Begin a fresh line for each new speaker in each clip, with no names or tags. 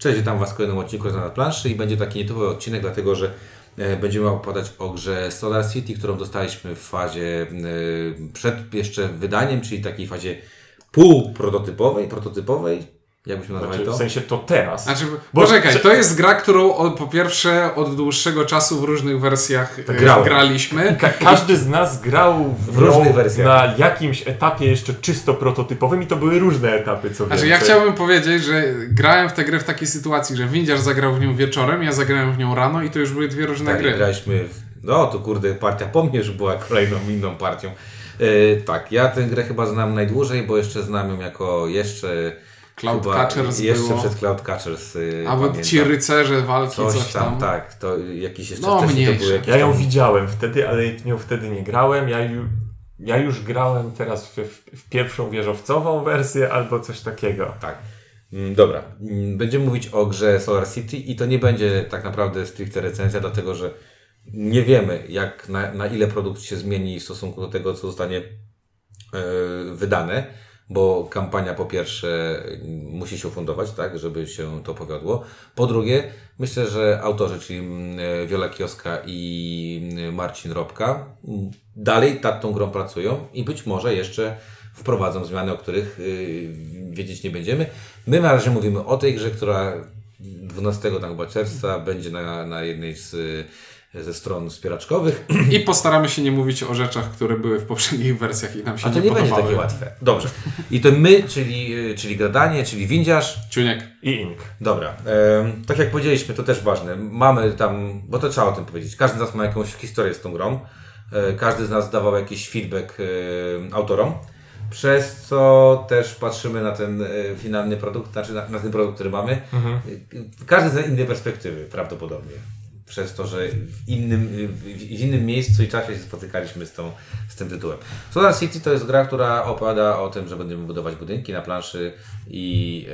Cześć, witam Was w kolejnym odcinku na planszy i będzie taki nietypowy odcinek, dlatego że e, będziemy opowiadać o grze Solar City, którą dostaliśmy w fazie e, przed jeszcze wydaniem, czyli takiej fazie półprototypowej, prototypowej, jakbyśmy nazwali
Znaczy,
to?
w sensie to teraz.
Znaczy,
Bo-
poczekaj, to jest gra, którą od, po pierwsze od dłuższego czasu w różnych wersjach
grałem.
graliśmy.
Ka każdy z nas grał w,
W różnych wersjach.
na jakimś etapie jeszcze czysto prototypowym i to były różne etapy, co
Znaczy,
więcej.
ja chciałbym powiedzieć, że grałem w tę grę w takiej sytuacji, że Windziarz zagrał w nią wieczorem, ja zagrałem w nią rano i to już były dwie różne
Tak,
gry.
graliśmy w... No to kurde, partia po mnie już była kolejną inną partią. E, tak, ja tę grę chyba znam najdłużej, bo jeszcze znam ją jako jeszcze...
Cloud
chyba
Catchers
Jeszcze
było.
przed Cloud Catchers. y,
Albo
pamiętam.
ci rycerze walki,
Coś,
coś,
tam,
tam.
tak. To jakiś jeszcze
No,
wcześniej to
Ja ją
tam...
widziałem wtedy, ale w nią wtedy nie grałem. Ja, ju, ja już grałem teraz w, w, w pierwszą wieżowcową wersję albo coś takiego.
Tak. Mm, Dobra. Mm, Będziemy mówić o grze Solar City i to nie będzie tak naprawdę stricte recenzja, dlatego że nie wiemy, jak na, na ile produkt się zmieni w stosunku do tego, co zostanie e, wydane, bo kampania po pierwsze mm, musi się ufundować, tak, żeby się to powiodło. Po drugie, myślę, że autorzy, czyli mm, Wiola Kioska i mm, Marcin Robka, mm, dalej nad tą grą pracują i być może jeszcze wprowadzą zmiany, o których y, wiedzieć nie będziemy. My na razie mówimy o tej grze, która 12 tam chyba czerwca będzie na, na jednej z, ze stron wspieraczkowych.
I postaramy się nie mówić o rzeczach, które były w poprzednich wersjach i nam się
A to
nie,
nie będzie takie łatwe. Dobrze. I to my, czyli, y, czyli gradanie, czyli windziarz.
Ciuniek.
I Ink.
Dobra. Tak jak powiedzieliśmy, to też ważne. Mamy tam, bo to trzeba o tym powiedzieć. Każdy z nas ma jakąś historię z tą grą. E, każdy z nas dawał jakiś feedback e, autorom. Przez co też patrzymy na ten e, finalny produkt, znaczy na, na ten produkt, który mamy. E, Każdy z innej perspektywy prawdopodobnie. Przez to, że w innym, w, innym miejscu i czasie się spotykaliśmy z, tą, z tym tytułem. Solar City to jest gra, która opowiada o tym, że będziemy budować budynki na planszy i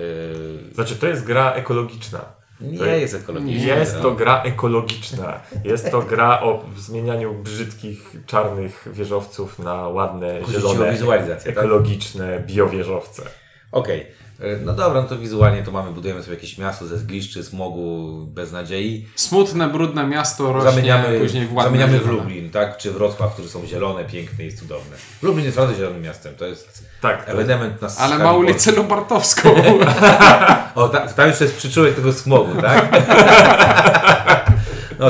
e,
Znaczy, to jest gra ekologiczna.
nie
To
jest ekologiczna.
Jest to gra ekologiczna. Jest to gra o zmienianiu brzydkich, czarnych wieżowców na ładne, zielone,
tak?
ekologiczne biowieżowce.
Okej. E, No dobra, no to wizualnie to mamy, budujemy sobie jakieś miasto ze zgliszczy, smogu, bez nadziei.
Smutne, brudne miasto rośnie
Zamieniamy,
później w ładne
zamieniamy w. Lublin, tak? Czy Wrocław, które są zielone, piękne i cudowne. Lublin jest naprawdę zielonym miastem, to jest
Tak, to jest,
ewenement na
Ale ma ulicę
Polski.
Lubartowską.
O, ta, tam jeszcze jest przyczółek tego smogu, tak?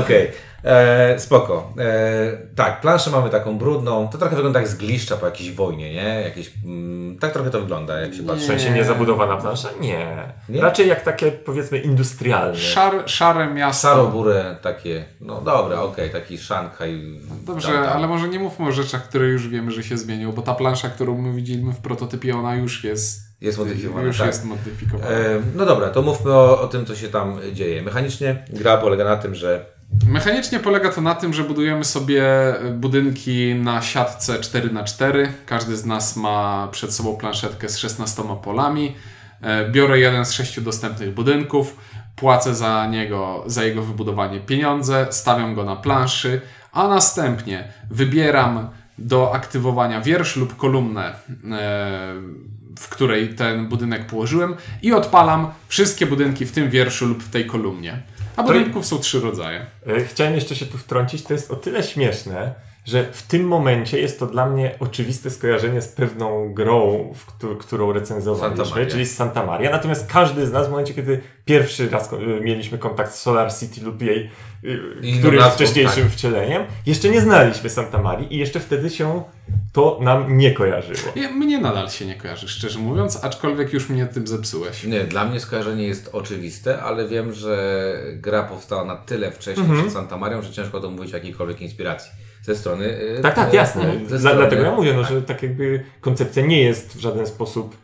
Okej. E, spoko. E, tak, planszę mamy taką brudną. To trochę wygląda jak zgliszcza po jakiejś wojnie, nie? Jakieś, mm, tak trochę to wygląda, jak się
w
patrzy.
sensie niezabudowana plansza? Nie.
Nie?
Raczej jak takie, powiedzmy, industrialne.
Szar, szare miasto.
Szaro-burę takie, no dobra, okej, taki Szanghaj.
Dobrze,
tam, tam.
ale może nie mówmy o rzeczach, które już wiemy, że się zmienią, bo ta plansza, którą my widzieliśmy w prototypie, ona już jest,
Jest modyfikowana,
już
tak.
jest modyfikowana.
E, no dobra, to mówmy o, o tym, co się tam dzieje. Mechanicznie gra polega na tym, że
Mechanicznie polega to na tym, że budujemy sobie budynki na siatce 4x4. Każdy z nas ma przed sobą planszetkę z 16 polami. E, Biorę jeden z sześciu dostępnych budynków, płacę za niego, za jego wybudowanie pieniądze, stawiam go na planszy, a następnie wybieram do aktywowania wiersz lub kolumnę, e, w której ten budynek położyłem i odpalam wszystkie budynki w tym wierszu lub w tej kolumnie. A budynków są trzy rodzaje.
E, Chciałem jeszcze się tu wtrącić, to jest o tyle śmieszne, że w tym momencie jest to dla mnie oczywiste skojarzenie z pewną grą, w któ- którą
Santa
recenzowaliśmy, czyli z Santa Maria. Natomiast każdy z nas w momencie, kiedy pierwszy raz y, mieliśmy kontakt z Solar City lub jej y,
Inną
którymś
nazwą,
wcześniejszym
tak.
wcieleniem, jeszcze nie znaliśmy Santa Marii i jeszcze wtedy się to nam nie kojarzyło.
Ja, mnie nadal się nie kojarzy, szczerze mówiąc, aczkolwiek już mnie tym zepsułeś.
Nie, dla mnie skojarzenie jest oczywiste, ale wiem, że gra powstała na tyle wcześniej
Mhm.
przed Santa Marią, że ciężko to mówić o jakiejkolwiek inspiracji. Ze strony. y,
Tak, tak,
y,
jasne.
strony-
dlatego ja mówię, no, że tak jakby koncepcja nie jest w żaden sposób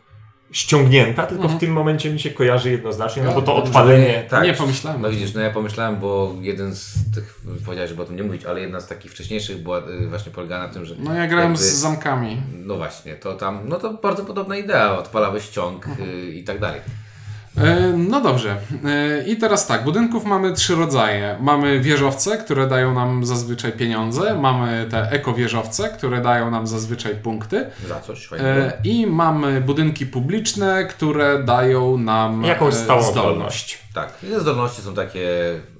ściągnięta, tylko w tym momencie mi się kojarzy jednoznacznie, no bo to odpalenie...
Tak.
Nie pomyślałem.
No widzisz, no ja pomyślałem, bo jeden z tych, powiedziałeś, żeby o tym nie mówić, ale jedna z takich wcześniejszych była y, właśnie polegała na tym, że.
No ja grałem
jakby-
z zamkami.
No właśnie, to tam, no to bardzo podobna idea, odpalałeś ciąg
Mhm.
i tak dalej.
E, No dobrze. E, I teraz tak, budynków mamy trzy rodzaje. Mamy wieżowce, które dają nam zazwyczaj pieniądze, mamy te ekowieżowce, które dają nam zazwyczaj punkty
Za coś fajnego.
e, i mamy budynki publiczne, które dają nam
Jakąś stałą
zdolność.
Tak, te zdolności są takie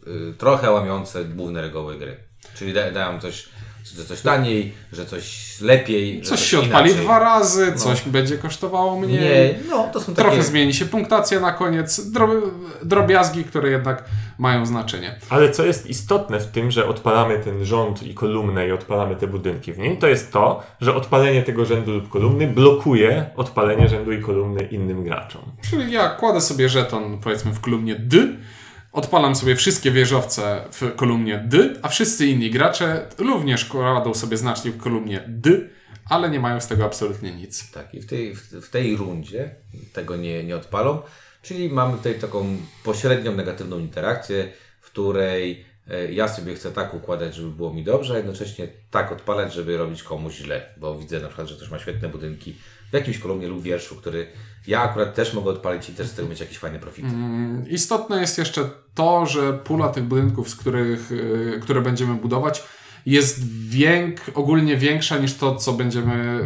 y, trochę łamiące główne reguły gry. Czyli da, dają coś, że coś taniej, że coś lepiej. że
Coś się odpali
inaczej.
dwa razy, coś będzie kosztowało mniej.
Nie, no to są takie...
Trochę zmieni się punktacja na koniec, dro, drobiazgi, które jednak mają znaczenie.
Ale co jest istotne w tym, że odpalamy ten rząd i kolumnę i odpalamy te budynki w nim, to jest to, że odpalenie tego rzędu lub kolumny blokuje odpalenie rzędu i kolumny innym graczom.
Czyli ja kładę sobie żeton, powiedzmy, w kolumnie D, odpalam sobie wszystkie wieżowce w kolumnie D, a wszyscy inni gracze również kładą sobie znacznik w kolumnie D, ale nie mają z tego absolutnie nic.
Tak, i w tej, w tej rundzie tego nie, nie odpalą, czyli mamy tutaj taką pośrednią negatywną interakcję, w której e, ja sobie chcę tak układać, żeby było mi dobrze, a jednocześnie tak odpalać, żeby robić komuś źle, bo widzę na przykład, że ktoś ma świetne budynki w jakimś kolumnie lub wierszu, który ja akurat też mogę odpalić i też z tego mieć jakieś fajne profity.
Istotne jest jeszcze to, że pula tych budynków, z których, y, które będziemy budować, jest wiek, ogólnie większa niż to, co będziemy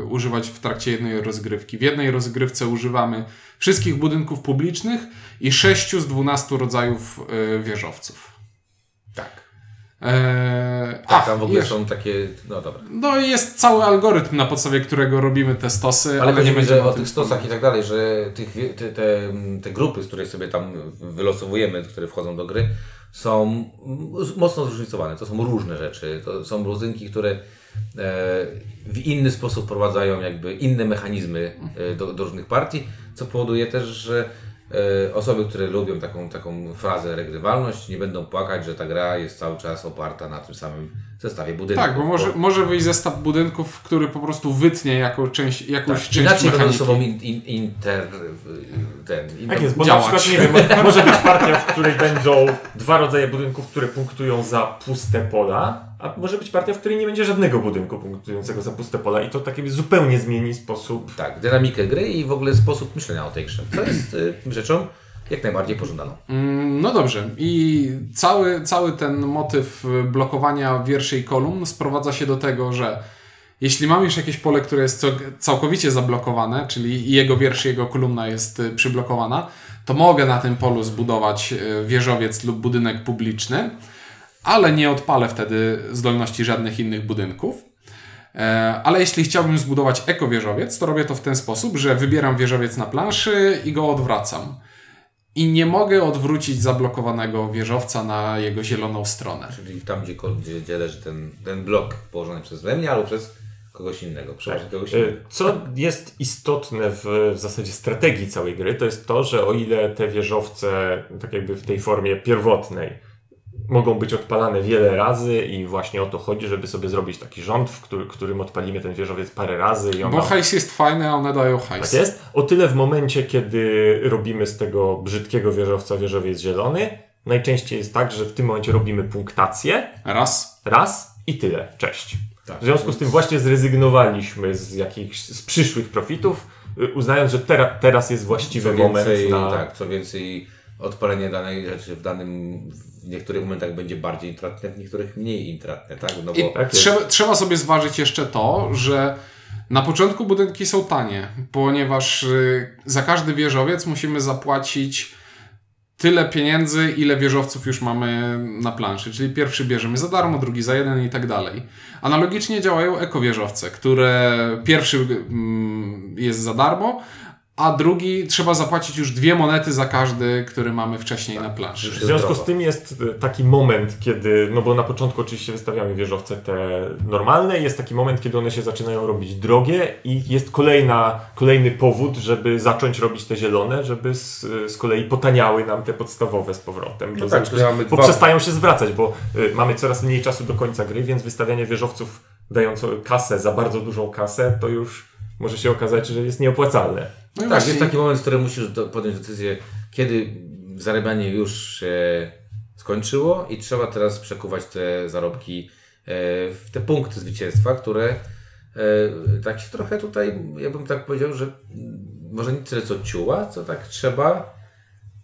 y, używać w trakcie jednej rozgrywki. W jednej rozgrywce używamy wszystkich budynków publicznych i 6 z 12 rodzajów y, wieżowców.
Tak.
Eee,
Tak,
a,
tam w ogóle
jeszcze-
są takie, no dobra.
No i jest cały algorytm, na podstawie którego robimy te stosy,
Ale
ale, nie
że o tych stosach i tak dalej, że tych, te, te, te grupy, z których sobie tam wylosowujemy, które wchodzą do gry, są mocno zróżnicowane. To są różne rzeczy. To są budynki, które e, w inny sposób prowadzają jakby inne mechanizmy e, do, do różnych partii, co powoduje też, że osoby, które lubią taką, taką frazę regrywalność, nie będą płakać, że ta gra jest cały czas oparta na tym samym zestawie budynków.
Tak, bo może, może wyjść zestaw budynków, który po prostu wytnie jako część, jakąś
Tak,
część
inaczej
mechaniki.
sobą in, in, inter... Ten, in,
Tak jest, bo
działać.
na przykład, nie wiem, może być partia, w której będą dwa rodzaje budynków, które punktują za puste pola, a może być partia, w której nie będzie żadnego budynku punktującego za puste pola i to takie zupełnie zmieni sposób.
Tak, dynamikę gry i w ogóle sposób myślenia o tej grze. To jest y, rzeczą jak najbardziej pożądaną.
Mm, No dobrze. I cały, cały ten motyw y, blokowania wierszy i kolumn sprowadza się do tego, że jeśli mam już jakieś pole, które jest cał- całkowicie zablokowane, czyli jego wiersz, jego kolumna jest y, przyblokowana, to mogę na tym polu zbudować wieżowiec lub budynek publiczny, ale nie odpalę wtedy zdolności żadnych innych budynków. E, Ale jeśli chciałbym zbudować ekowieżowiec, to robię to w ten sposób, że wybieram wieżowiec na planszy i go odwracam. I nie mogę odwrócić zablokowanego wieżowca na jego zieloną stronę.
Czyli tam, gdzie, gdzie, gdzie leży ten, ten blok położony przeze mnie albo przez kogoś innego. Przepraszam, kogoś innego.
Y, Co jest istotne w, w zasadzie strategii całej gry, to jest to, że o ile te wieżowce, tak jakby w tej formie pierwotnej, mogą być odpalane wiele razy i właśnie o to chodzi, żeby sobie zrobić taki rząd, w który, którym odpalimy ten wieżowiec parę razy i on
Bo hajs jest fajny, a one dają hajs.
Tak jest. O tyle w momencie, kiedy robimy z tego brzydkiego wieżowca wieżowiec zielony, najczęściej jest tak, że w tym momencie robimy punktację
Raz.
raz i tyle. Cześć.
Tak.
W związku z tym właśnie zrezygnowaliśmy z jakichś z przyszłych profitów, y, uznając, że tera, teraz jest właściwy
co
moment
więcej,
na...
tak, co więcej, odpalenie danej rzeczy w danym, w niektórych momentach będzie bardziej intratne, w niektórych mniej intratne, tak? No bo
I
Tak jest.
trzeba, trzeba sobie zważyć jeszcze to, że na początku budynki są tanie, ponieważ y, za każdy wieżowiec musimy zapłacić tyle pieniędzy, ile wieżowców już mamy na planszy. Czyli pierwszy bierzemy za darmo, drugi za jeden i tak dalej. Analogicznie działają ekowieżowce, które pierwszy mm, jest za darmo, a drugi trzeba zapłacić już dwie monety za każdy, który mamy wcześniej na planszy.
W związku z tym jest y, taki moment, kiedy, no bo na początku oczywiście wystawiamy wieżowce te normalne, jest taki moment, kiedy one się zaczynają robić drogie i jest kolejna, kolejny powód, żeby zacząć robić te zielone, żeby z, z kolei potaniały nam te podstawowe z powrotem.
No tak,
znaczy, bo
dwa-
przestają się zwracać, bo y, mamy coraz mniej czasu do końca gry, więc wystawianie wieżowców dając kasę za bardzo dużą kasę, to już może się okazać, że jest nieopłacalne.
No
tak,
właśnie-
jest taki moment, w którym musisz do, podjąć decyzję, kiedy zarabianie już się skończyło i trzeba teraz przekuwać te zarobki e, w te punkty zwycięstwa, które e, tak się trochę tutaj, ja bym tak powiedział, że może nie tyle co ciuła, co tak trzeba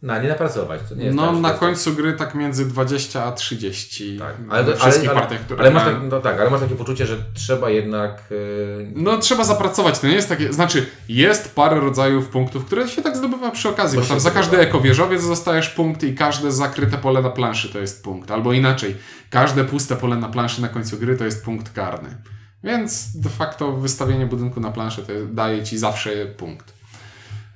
na nie napracować. To nie jest
No
tak,
na
to
końcu gry tak między 20 a 30
Tak,
ale,
ale,
wszystkich
ale,
partiach, które
ale, masz tak, no tak, ale masz takie poczucie, że trzeba jednak. Yy,
No trzeba zapracować, to nie jest takie, znaczy jest parę rodzajów punktów, które się tak zdobywa przy okazji,
Bo
bo tam za każdy ekowieżowiec dostajesz punkt i każde zakryte pole na planszy to jest punkt, albo inaczej, każde puste pole na planszy na końcu gry to jest punkt karny. Więc de facto wystawienie budynku na planszę to daje Ci zawsze punkt.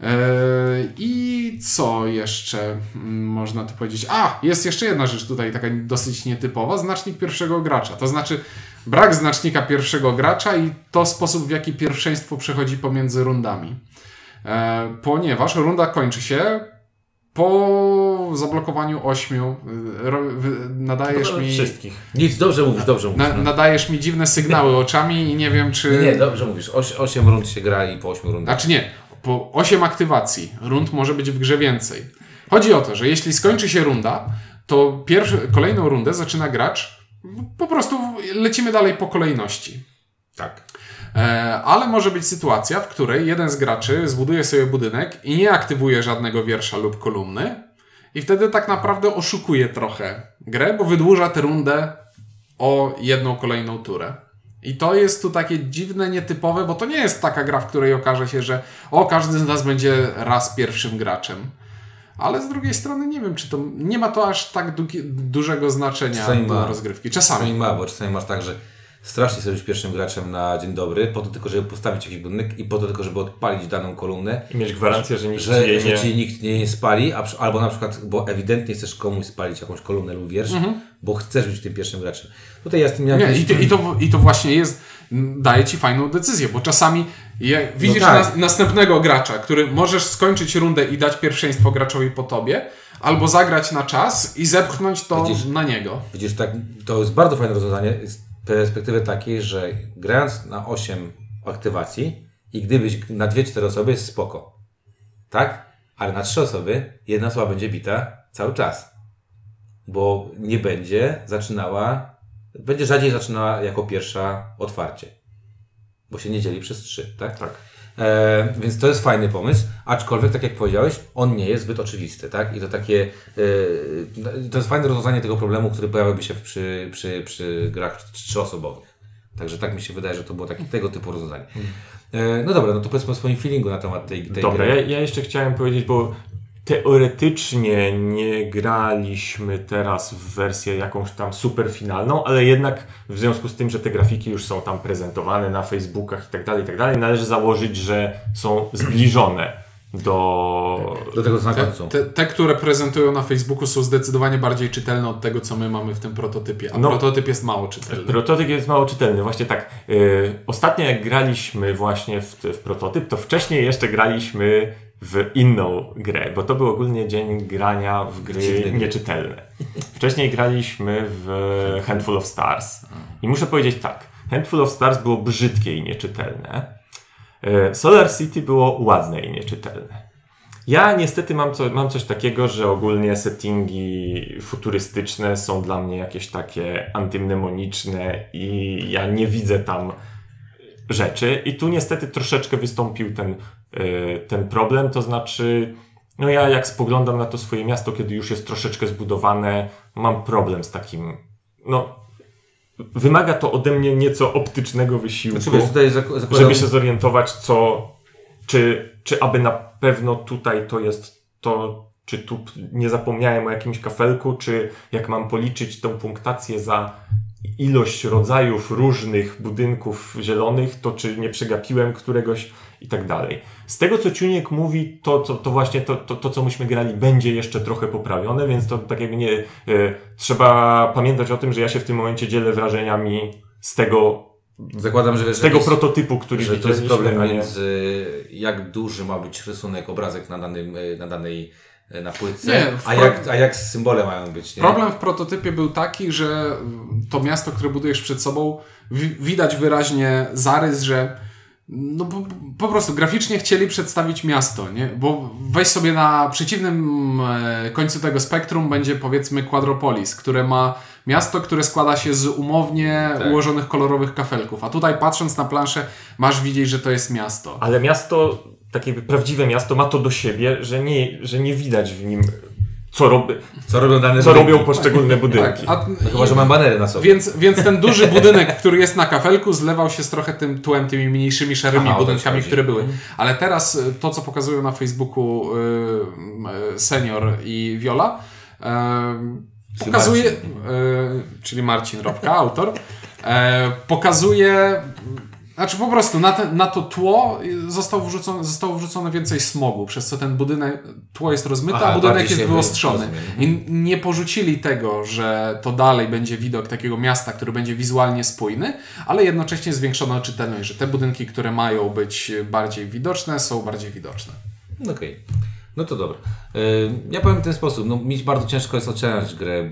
Eee, I co jeszcze mm, można tu powiedzieć? A, jest jeszcze jedna rzecz tutaj, taka dosyć nietypowa. Znacznik pierwszego gracza. To znaczy brak znacznika pierwszego gracza i to sposób, w jaki pierwszeństwo przechodzi pomiędzy rundami. Eee, ponieważ runda kończy się po zablokowaniu ośmiu. wy- Nadajesz
No,
mi.
Wszystkich.
nic, dobrze mówisz, dobrze mówisz.
Na,
no.
nadajesz mi dziwne sygnały oczami i nie wiem, czy.
Nie, dobrze mówisz. Oś, 8 rund się gra i po 8 rundach.
Znaczy nie, po 8 aktywacji rund może być w grze więcej. Chodzi o to, że jeśli skończy się runda, to pierwszy, kolejną rundę zaczyna gracz. Po prostu lecimy dalej po kolejności.
Tak.
E, ale może być sytuacja, w której jeden z graczy zbuduje sobie budynek i nie aktywuje żadnego wiersza lub kolumny, i wtedy tak naprawdę oszukuje trochę grę, bo wydłuża tę rundę o jedną kolejną turę. I to jest tu takie dziwne, nietypowe, bo to nie jest taka gra, w której okaże się, że o, każdy z nas będzie raz pierwszym graczem. Ale z drugiej strony nie wiem, czy to. Nie ma to aż tak du- dużego znaczenia
Czasami
do
ma.
rozgrywki.
Czasami
Czasami.
ma, bo czasami masz tak, że strasznie chcesz być pierwszym graczem na dzień dobry, po to tylko, żeby postawić jakiś budynek i po to tylko, żeby odpalić daną kolumnę.
I mieć gwarancję, że nikt
Że, że
nie...
ci nikt nie spali, a, albo na przykład, bo ewidentnie chcesz komuś spalić jakąś kolumnę lub wiersz, bo chcesz być tym pierwszym graczem. Tutaj ja z tym miałem
Mhm. Nie, i, to, i, to, I to właśnie jest, daje ci fajną decyzję, bo czasami je, widzisz
tak.
nas, następnego gracza, który możesz skończyć rundę i dać pierwszeństwo graczowi po tobie, albo zagrać na czas i zepchnąć to
Widzisz?
na niego.
Widzisz, tak, to jest bardzo fajne rozwiązanie perspektywy takiej, że grając na 8 aktywacji i gdybyś na 2-4 osoby jest spoko. Tak? Ale na 3 osoby jedna osoba będzie bita cały czas. Bo nie będzie zaczynała, będzie rzadziej zaczynała jako pierwsza otwarcie. Bo się nie dzieli przez 3, tak?
Tak.
E, więc to jest fajny pomysł, aczkolwiek, tak jak powiedziałeś, on nie jest zbyt oczywisty, tak? I to takie, e, to jest fajne rozwiązanie tego problemu, który pojawiłby się przy, przy, przy grach trzyosobowych. Także tak mi się wydaje, że to było takie, tego typu rozwiązanie. E, no dobra, no to powiedzmy o swoim feelingu na temat tej, tej
Dobra, ja, ja jeszcze chciałem powiedzieć, bo teoretycznie nie graliśmy teraz w wersję jakąś tam super finalną, ale jednak w związku z tym, że te grafiki już są tam prezentowane na Facebookach i tak dalej, i tak dalej, należy założyć, że są zbliżone do...
Do tego co na
Te, te, te, które prezentują na Facebooku są zdecydowanie bardziej czytelne od tego, co my mamy w tym prototypie, a
No.
prototyp jest mało czytelny.
Prototyp jest mało czytelny, właśnie tak. Yy, ostatnio jak graliśmy właśnie w, w prototyp, to wcześniej jeszcze graliśmy w inną grę, bo to był ogólnie dzień grania w gry
Dziwne
nieczytelne. Wcześniej graliśmy w Handful of Stars. I muszę powiedzieć tak, Handful of Stars było brzydkie i nieczytelne. Yy, Solar City było ładne i nieczytelne. Ja niestety mam, co, mam coś takiego, że ogólnie settingi futurystyczne są dla mnie jakieś takie antymnemoniczne i ja nie widzę tam rzeczy. I tu niestety troszeczkę wystąpił ten, y, ten problem, to znaczy, no ja jak spoglądam na to swoje miasto, kiedy już jest troszeczkę zbudowane, mam problem z takim, no wymaga to ode mnie nieco optycznego wysiłku
Znaczy, wiesz, tutaj zak- zakładam...
żeby się zorientować, co, czy, czy aby na pewno tutaj to jest to, czy tu nie zapomniałem o jakimś kafelku, czy jak mam policzyć tą punktację za ilość rodzajów różnych budynków zielonych, to czy nie przegapiłem któregoś i tak dalej. Z tego, co Ciuniek mówi, to, to, to właśnie to, to, to, co myśmy grali, będzie jeszcze trochę poprawione, więc to tak jakby nie... E, trzeba pamiętać o tym, że ja się w tym momencie dzielę wrażeniami z tego,
Zakładam, że,
z tego prototypu, który
że to jest problem między jak duży ma być rysunek, obrazek na, danym, e, na danej e, na płytce,
Nie,
a,
pro-
jak, a jak symbole mają być. Nie?
Problem w prototypie był taki, że to miasto, które budujesz przed sobą, wi- widać wyraźnie zarys, że no po, po prostu graficznie chcieli przedstawić miasto, nie? Bo weź sobie na przeciwnym e, końcu tego spektrum będzie powiedzmy Quadropolis, które ma miasto, które składa się z umownie
Tak.
ułożonych kolorowych kafelków, a tutaj patrząc na planszę masz widzieć, że to jest miasto.
Ale miasto tak jakby prawdziwe miasto ma to do siebie, że nie, że nie widać w nim co, robi,
Co robią dane
co
budynki?
robią poszczególne budynki.
a,
No chyba, że mam banery na sobie.
Więc, więc ten duży budynek, który jest na kafelku, zlewał się z trochę tym tłem, tymi mniejszymi, szarymi
Aha,
budynkami, które były. Ale teraz y, to, co pokazują na Facebooku y, y, Senior i Viola, y, pokazuje, y, czyli Marcin Robka, autor, y, pokazuje znaczy po prostu na, te, na to tło zostało wrzucone, zostało wrzucone więcej smogu, przez co ten budynek, tło jest rozmyte,
Aha,
a budynek jest wyostrzony. I nie porzucili tego, że to dalej będzie widok takiego miasta, który będzie wizualnie spójny, ale jednocześnie zwiększono czytelność, że te budynki, które mają być bardziej widoczne, są bardziej widoczne.
No Okej. No to dobra. Y, Ja powiem w ten sposób. No, mi bardzo ciężko jest oceniać grę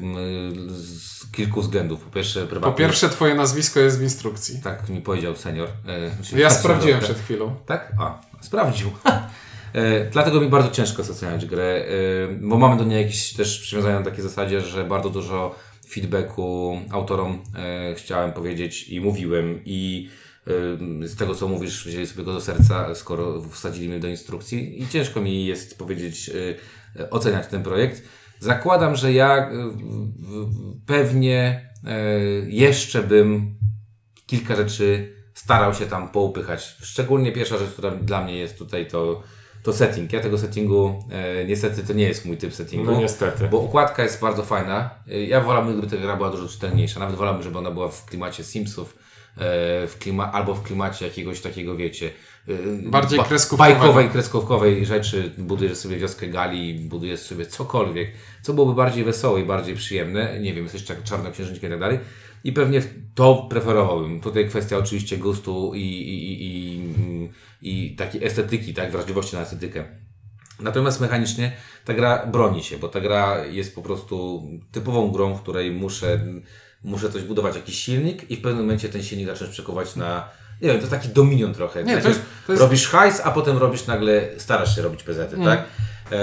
z kilku względów. Po pierwsze,
Po
prywatnie.
pierwsze, twoje nazwisko jest w instrukcji.
Tak mi powiedział senior. czyli
Ja sprawdziłem przed chwilą.
Tak? A, sprawdził. E, Dlatego mi bardzo ciężko jest oceniać grę, e, bo mamy do niej jakieś też przywiązania na takiej zasadzie, że bardzo dużo feedbacku autorom e, chciałem powiedzieć i mówiłem i e, z tego co mówisz wzięli sobie go do serca, skoro wsadzili mnie do instrukcji i ciężko mi jest powiedzieć, e, oceniać ten projekt. Zakładam, że ja w- pewnie jeszcze bym kilka rzeczy starał się tam poupychać. Szczególnie pierwsza rzecz, która dla mnie jest tutaj, to, to setting. Ja tego settingu, niestety to nie jest mój typ settingu.
No niestety.
Bo układka jest bardzo fajna. Ja wolałbym, gdyby ta gra była dużo czytelniejsza. Nawet wolałbym, żeby ona była w klimacie Simsów, w klima, albo w klimacie jakiegoś takiego, wiecie, e,
Bardziej kreskówkowego.
bajkowej, kreskówkowej rzeczy. Budujesz sobie wioskę gali, budujesz sobie cokolwiek, co byłoby bardziej wesołe i bardziej przyjemne. Nie wiem, jesteś czarnoksiężnikiem i tak dalej. I pewnie to preferowałbym. Tutaj kwestia oczywiście gustu i, i, i, i, i takiej estetyki, tak, wrażliwości na estetykę. Natomiast mechanicznie ta gra broni się, bo ta gra jest po prostu typową grą, w której muszę, muszę coś budować, jakiś silnik i w pewnym momencie ten silnik zacząć przekuwać na, nie wiem, to taki dominion trochę.
Nie, to jest- to jest-
Robisz hajs, a potem robisz nagle, starasz się robić PZ,
Mm.
tak? E,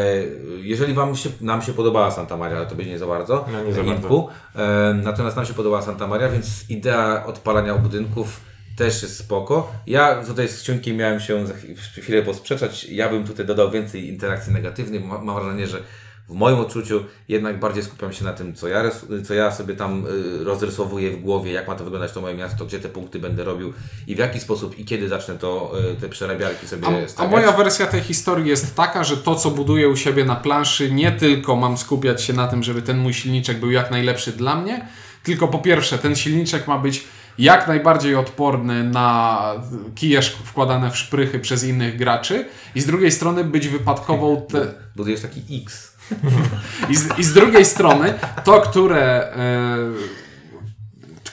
jeżeli wam się, nam się podobała Santa Maria, ale to będzie nie za bardzo,
No, nie za
Inku. E, natomiast nam się podobała Santa Maria, więc idea odpalania budynków też jest spoko. Ja tutaj z Ciunkiem miałem się za chwilę, posprzeczać. Ja bym tutaj dodał więcej interakcji negatywnych. Ma- Mam wrażenie, że w moim odczuciu jednak bardziej skupiam się na tym, co ja, co ja sobie tam y, rozrysowuję w głowie, jak ma to wyglądać to moje miasto, gdzie te punkty będę robił i w jaki sposób i kiedy zacznę to, y, te przerabiarki sobie
A, a
stawiać.
moja wersja tej historii jest taka, że to, co buduję u siebie na planszy, nie tylko mam skupiać się na tym, żeby ten mój silniczek był jak najlepszy dla mnie, tylko po pierwsze, ten silniczek ma być jak najbardziej odporny na kije wkładane w szprychy przez innych graczy i z drugiej strony być wypadkową te,
Budujesz taki X.
i z, I z drugiej strony, to, które, e,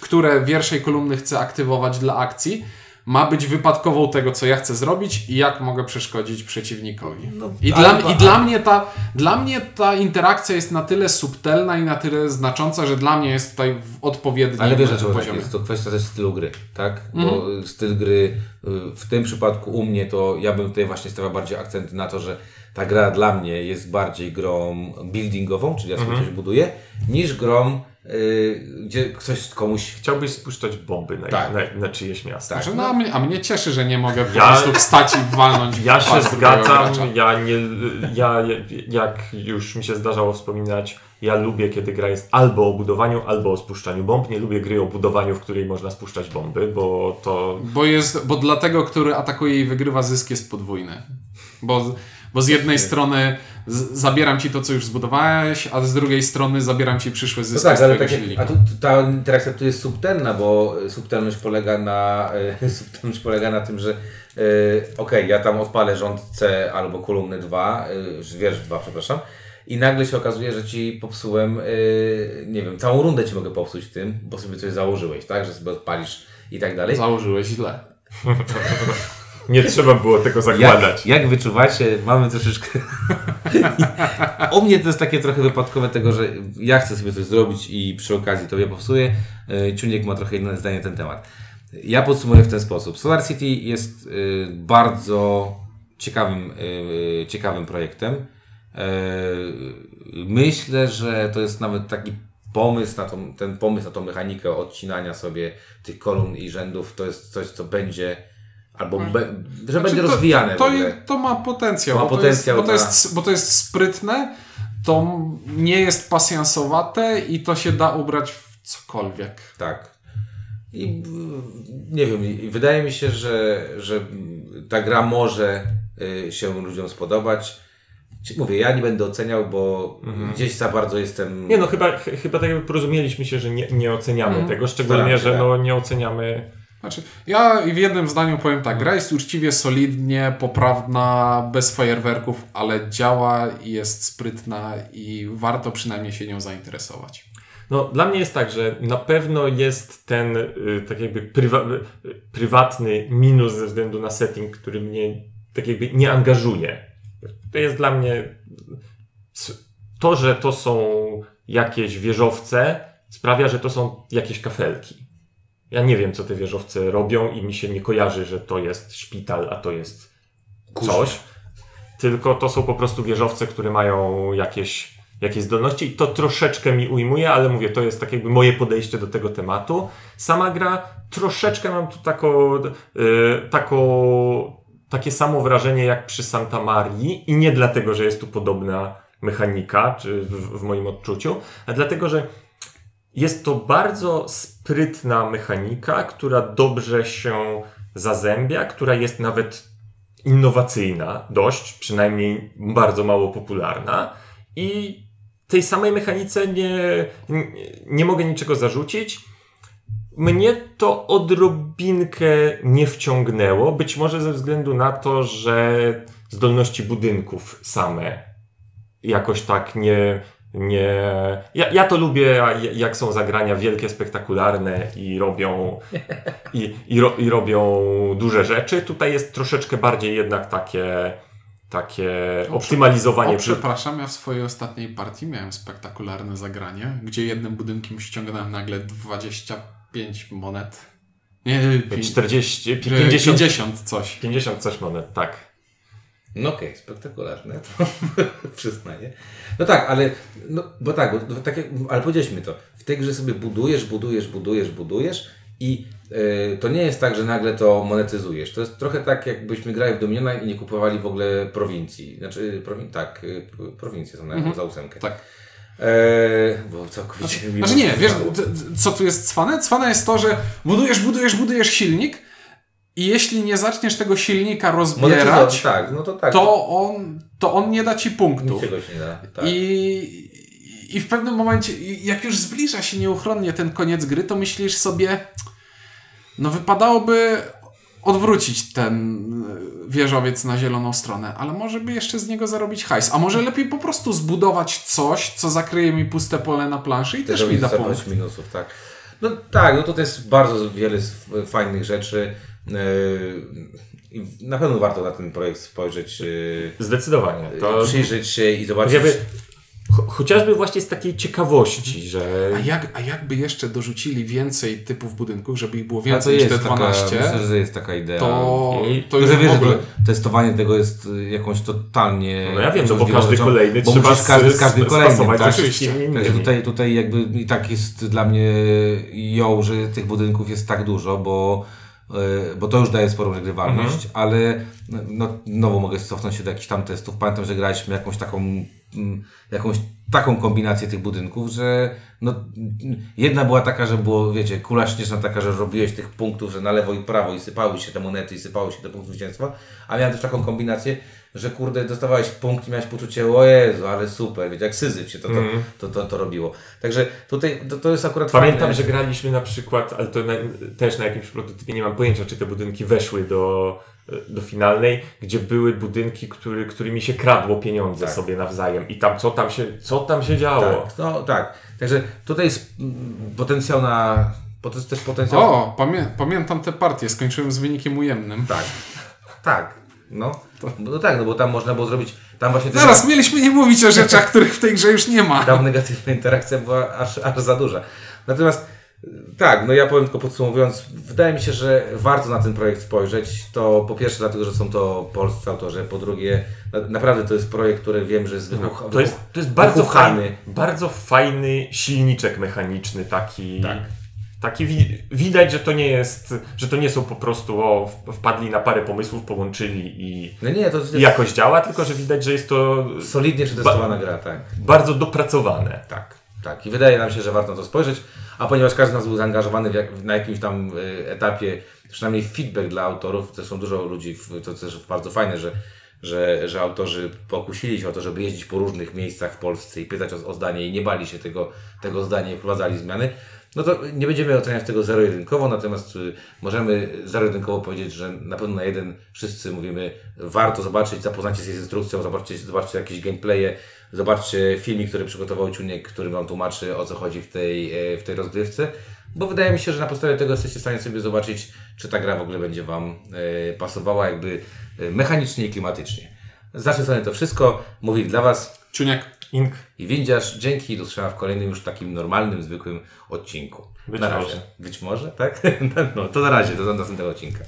które wierszej kolumny chcę aktywować dla akcji, ma być wypadkową tego, co ja chcę zrobić i jak mogę przeszkodzić przeciwnikowi. I,
ale-
dla, I dla mnie, ta, dla mnie ta interakcja jest na tyle subtelna i na tyle znacząca, że dla mnie jest tutaj w odpowiednim
Ale wiesz, tak
poziomie.
jest? To kwestia też stylu gry, tak? Bo y, styl gry y, w tym przypadku u mnie to ja bym tutaj właśnie stawiał bardziej akcenty na to, że ta gra dla mnie jest bardziej grą buildingową, czyli ja sobie coś buduję, niż grą, y, gdzie ktoś komuś
Chciałbyś spuszczać bomby na,
Tak.
na, na czyjeś miasto.
Tak.
Że no, a, mnie, a mnie cieszy, że nie mogę po
Ja-
prostu wstać i walnąć w
Ja się zgadzam, ja nie, ja jak już mi się zdarzało wspominać, ja lubię kiedy gra jest albo o budowaniu, albo o spuszczaniu bomb. Nie lubię gry o budowaniu, w której można spuszczać bomby, bo to
Bo, jest, bo dla tego, który atakuje i wygrywa, zysk jest podwójny. Bo, bo z jednej strony zabieram ci to, co już zbudowałeś, a z drugiej strony zabieram ci przyszłe
No
zyski
tak, ale
twojego
tak jak,
silnika.
a tu, ta interakcja tu jest subtelna, bo y, subtelność polega na, y, subtelność polega na tym, że y, okej, ja tam odpalę rząd C albo kolumny 2, y, wiersz 2, przepraszam, i nagle się okazuje, że ci popsułem, y, nie wiem, całą rundę ci mogę popsuć tym, bo sobie coś założyłeś, tak, że sobie odpalisz i tak dalej.
Założyłeś źle.
nie trzeba było tego zakładać.
Jak, jak wyczuwacie, mamy troszeczkę. U mnie to jest takie trochę wypadkowe tego, że ja chcę sobie coś zrobić i przy okazji tobie popsuję. Yy, Ciuniek ma trochę inne zdanie na ten temat. Ja podsumuję w ten sposób. Solar City jest y, bardzo ciekawym, y, ciekawym projektem. Y, myślę, że to jest nawet taki pomysł na tą, ten pomysł na tą mechanikę odcinania sobie tych kolumn i rzędów. To jest coś, co będzie Albo be, że
Znaczy,
będzie
to-
rozwijane
To, to ma potencjał.
To ma
bo
potencjał,
to jest, bo, to
tak.
jest, bo to jest sprytne, to nie jest pasjansowate i to się da ubrać w cokolwiek.
Tak. I nie wiem, wydaje mi się, że, że ta gra może y, się ludziom spodobać. Mówię, ja nie będę oceniał, bo gdzieś za bardzo jestem.
Nie no, chyba, ch- chyba tak jakby porozumieliśmy się, że nie, nie oceniamy
Mhm.
tego, szczególnie, że
tak.
no, nie oceniamy...
Znaczy, ja w jednym zdaniu powiem tak, gra jest uczciwie, solidnie, poprawna, bez fajerwerków, ale działa jest sprytna i warto przynajmniej się nią zainteresować.
No, dla mnie jest tak, że na pewno jest ten y, tak jakby prywa, y, prywatny minus ze względu na setting, który mnie tak jakby nie angażuje. To jest dla mnie to, że to są jakieś wieżowce sprawia, że to są jakieś kafelki. Ja nie wiem, co te wieżowce robią i mi się nie kojarzy, że to jest szpital, a to jest coś. Tylko to są po prostu wieżowce, które mają jakieś, jakieś zdolności i to troszeczkę mi ujmuje, ale mówię, to jest tak jakby moje podejście do tego tematu. Sama gra, troszeczkę mam tu tako, y, tako, takie samo wrażenie jak przy Santa Marii i nie dlatego, że jest tu podobna mechanika, czy w, w moim odczuciu, a dlatego, że jest to bardzo sprytna mechanika, która dobrze się zazębia, która jest nawet innowacyjna, dość, przynajmniej bardzo mało popularna i tej samej mechanice nie, nie, nie mogę niczego zarzucić. Mnie to odrobinkę nie wciągnęło, być może ze względu na to, że zdolności budynków same jakoś tak nie. Nie ja, ja to lubię, jak są zagrania wielkie, spektakularne i robią, i, i, ro, i robią duże rzeczy. Tutaj jest troszeczkę bardziej jednak takie, takie optymalizowanie.
O, przepraszam, ja w swojej ostatniej partii miałem spektakularne zagranie, gdzie jednym budynkiem ściągnąłem nagle 25 monet. Nie, pi-
40,
50,
50,
50 coś.
50 coś monet, tak.
No okej, spektakularne, to przyznaję. No tak, ale, no, bo tak, bo, tak jak, ale powiedzieliśmy to, w tej grze sobie budujesz, budujesz, budujesz, budujesz i y, to nie jest tak, że nagle to monetyzujesz. To jest trochę tak, jakbyśmy grali w Dominiona i nie kupowali w ogóle prowincji. Znaczy, prowin, tak, y, prowincje są na za ósemkę.
Tak.
E, bo całkowicie mi
Znaczy nie, wiesz, co tu jest cwane? Cwane jest to, że budujesz, budujesz, budujesz silnik i jeśli nie zaczniesz tego silnika rozbierać,
Monetyzować, tak, no to tak.
to on, to on nie da ci punktów.
Niczego się nie da. Tak.
I, I w pewnym momencie, jak już zbliża się nieuchronnie ten koniec gry, to myślisz sobie, no wypadałoby odwrócić ten y, wieżowiec na zieloną stronę, ale może by jeszcze z niego zarobić hajs. A może lepiej po prostu zbudować coś, co zakryje mi puste pole na planszy i też mi da punkt.
minusów, tak. No tak, no to jest bardzo wiele fajnych rzeczy. Yy, Na pewno warto na ten projekt spojrzeć, yy,
Zdecydowanie. To
przyjrzeć się i zobaczyć.
jakby, cho- chociażby właśnie z takiej ciekawości, że
A, jak, a jakby jeszcze dorzucili więcej typów budynków, żeby ich było więcej niż te
jest taka,
12,
myślę, że jest taka idea.
to,
I-
to już
że wiesz,
w
że
ogóle...
to testowanie tego jest y, jakąś totalnie...
no ja wiem, no bo każdy
rzeczą,
kolejny
bo
trzeba
musisz każdy kolejnym,
spasować
tak? Także tutaj, tutaj jakby i tak jest dla mnie ją, że tych budynków jest tak dużo, bo, bo to już daje sporą regrywalność,
Mhm.
ale no, znowu mogę cofnąć się do jakichś tam testów. Pamiętam, że graliśmy jakąś taką mm, jakąś taką kombinację tych budynków, że no, jedna była taka, że było, wiecie, kula śnieżna taka, że robiłeś tych punktów, że na lewo i prawo i sypały się te monety i sypały się te punkty zwycięstwa, a miałem też taką kombinację, że kurde, dostawałeś punkt i miałeś poczucie, o Jezu, ale super, wiecie, jak syzyf się to, to, to, to, to robiło. Także tutaj to, to jest akurat
Pamiętam,
fajne.
że graliśmy na przykład, ale to na, też na jakimś prototypie, nie mam pojęcia, czy te budynki weszły do, do finalnej, gdzie były budynki, który, którymi się kradło pieniądze
Tak.
sobie nawzajem i tam co tam się, co tam się działo.
Tak, no tak. Także tutaj jest potencjał na... To jest też potencjał...
O, pamię pamiętam te partie, skończyłem z wynikiem ujemnym.
Tak. Tak. No. no tak, no bo tam można było zrobić. Tam właśnie też-
Zaraz, mieliśmy nie mówić o rzeczach, których w tej grze już nie ma.
tam negatywna interakcja była aż, aż za duża. Natomiast tak, no ja powiem tylko podsumowując, wydaje mi się, że warto na ten projekt spojrzeć. To po pierwsze dlatego, że są to polscy autorzy, po drugie na, naprawdę to jest projekt, który wiem, że jest wybuch,
To jest, to jest bardzo fajny, bardzo fajny silniczek mechaniczny taki.
Tak.
Taki wi- widać, że to nie jest, że to nie są po prostu o, wpadli na parę pomysłów, połączyli i,
No nie, to
jakoś działa, tylko że widać, że jest to
solidnie przetestowana gra, tak.
bardzo dopracowane.
Tak, tak. I wydaje nam się, że warto na to spojrzeć, a ponieważ każdy z nas był zaangażowany jak, na jakimś tam y, etapie, przynajmniej feedback dla autorów, zresztą dużo ludzi, w, to też bardzo fajne, że, że, że autorzy pokusili się o to, żeby jeździć po różnych miejscach w Polsce i pytać o, o zdanie i nie bali się tego, tego zdania i wprowadzali zmiany. No to nie będziemy oceniać tego zero-jedynkowo, natomiast y, możemy zero-jedynkowo powiedzieć, że na pewno na jeden wszyscy mówimy, warto zobaczyć, zapoznać się z instrukcją, zobaczcie, zobaczcie jakieś gameplaye, zobaczcie filmik, który przygotował Ciuniek, który Wam tłumaczy o co chodzi w tej, e, w tej rozgrywce, bo wydaje mi się, że na podstawie tego jesteście w stanie sobie zobaczyć, czy ta gra w ogóle będzie Wam e, pasowała jakby e, mechanicznie i klimatycznie. Z naszej to wszystko. Mówili dla Was
Ciuniek.
Ink.
i Windziarz. Dzięki i do usłyszenia w kolejnym już takim normalnym, zwykłym odcinku.
Być
na razie.
może.
Być może, tak? No to na razie, do następnego odcinka.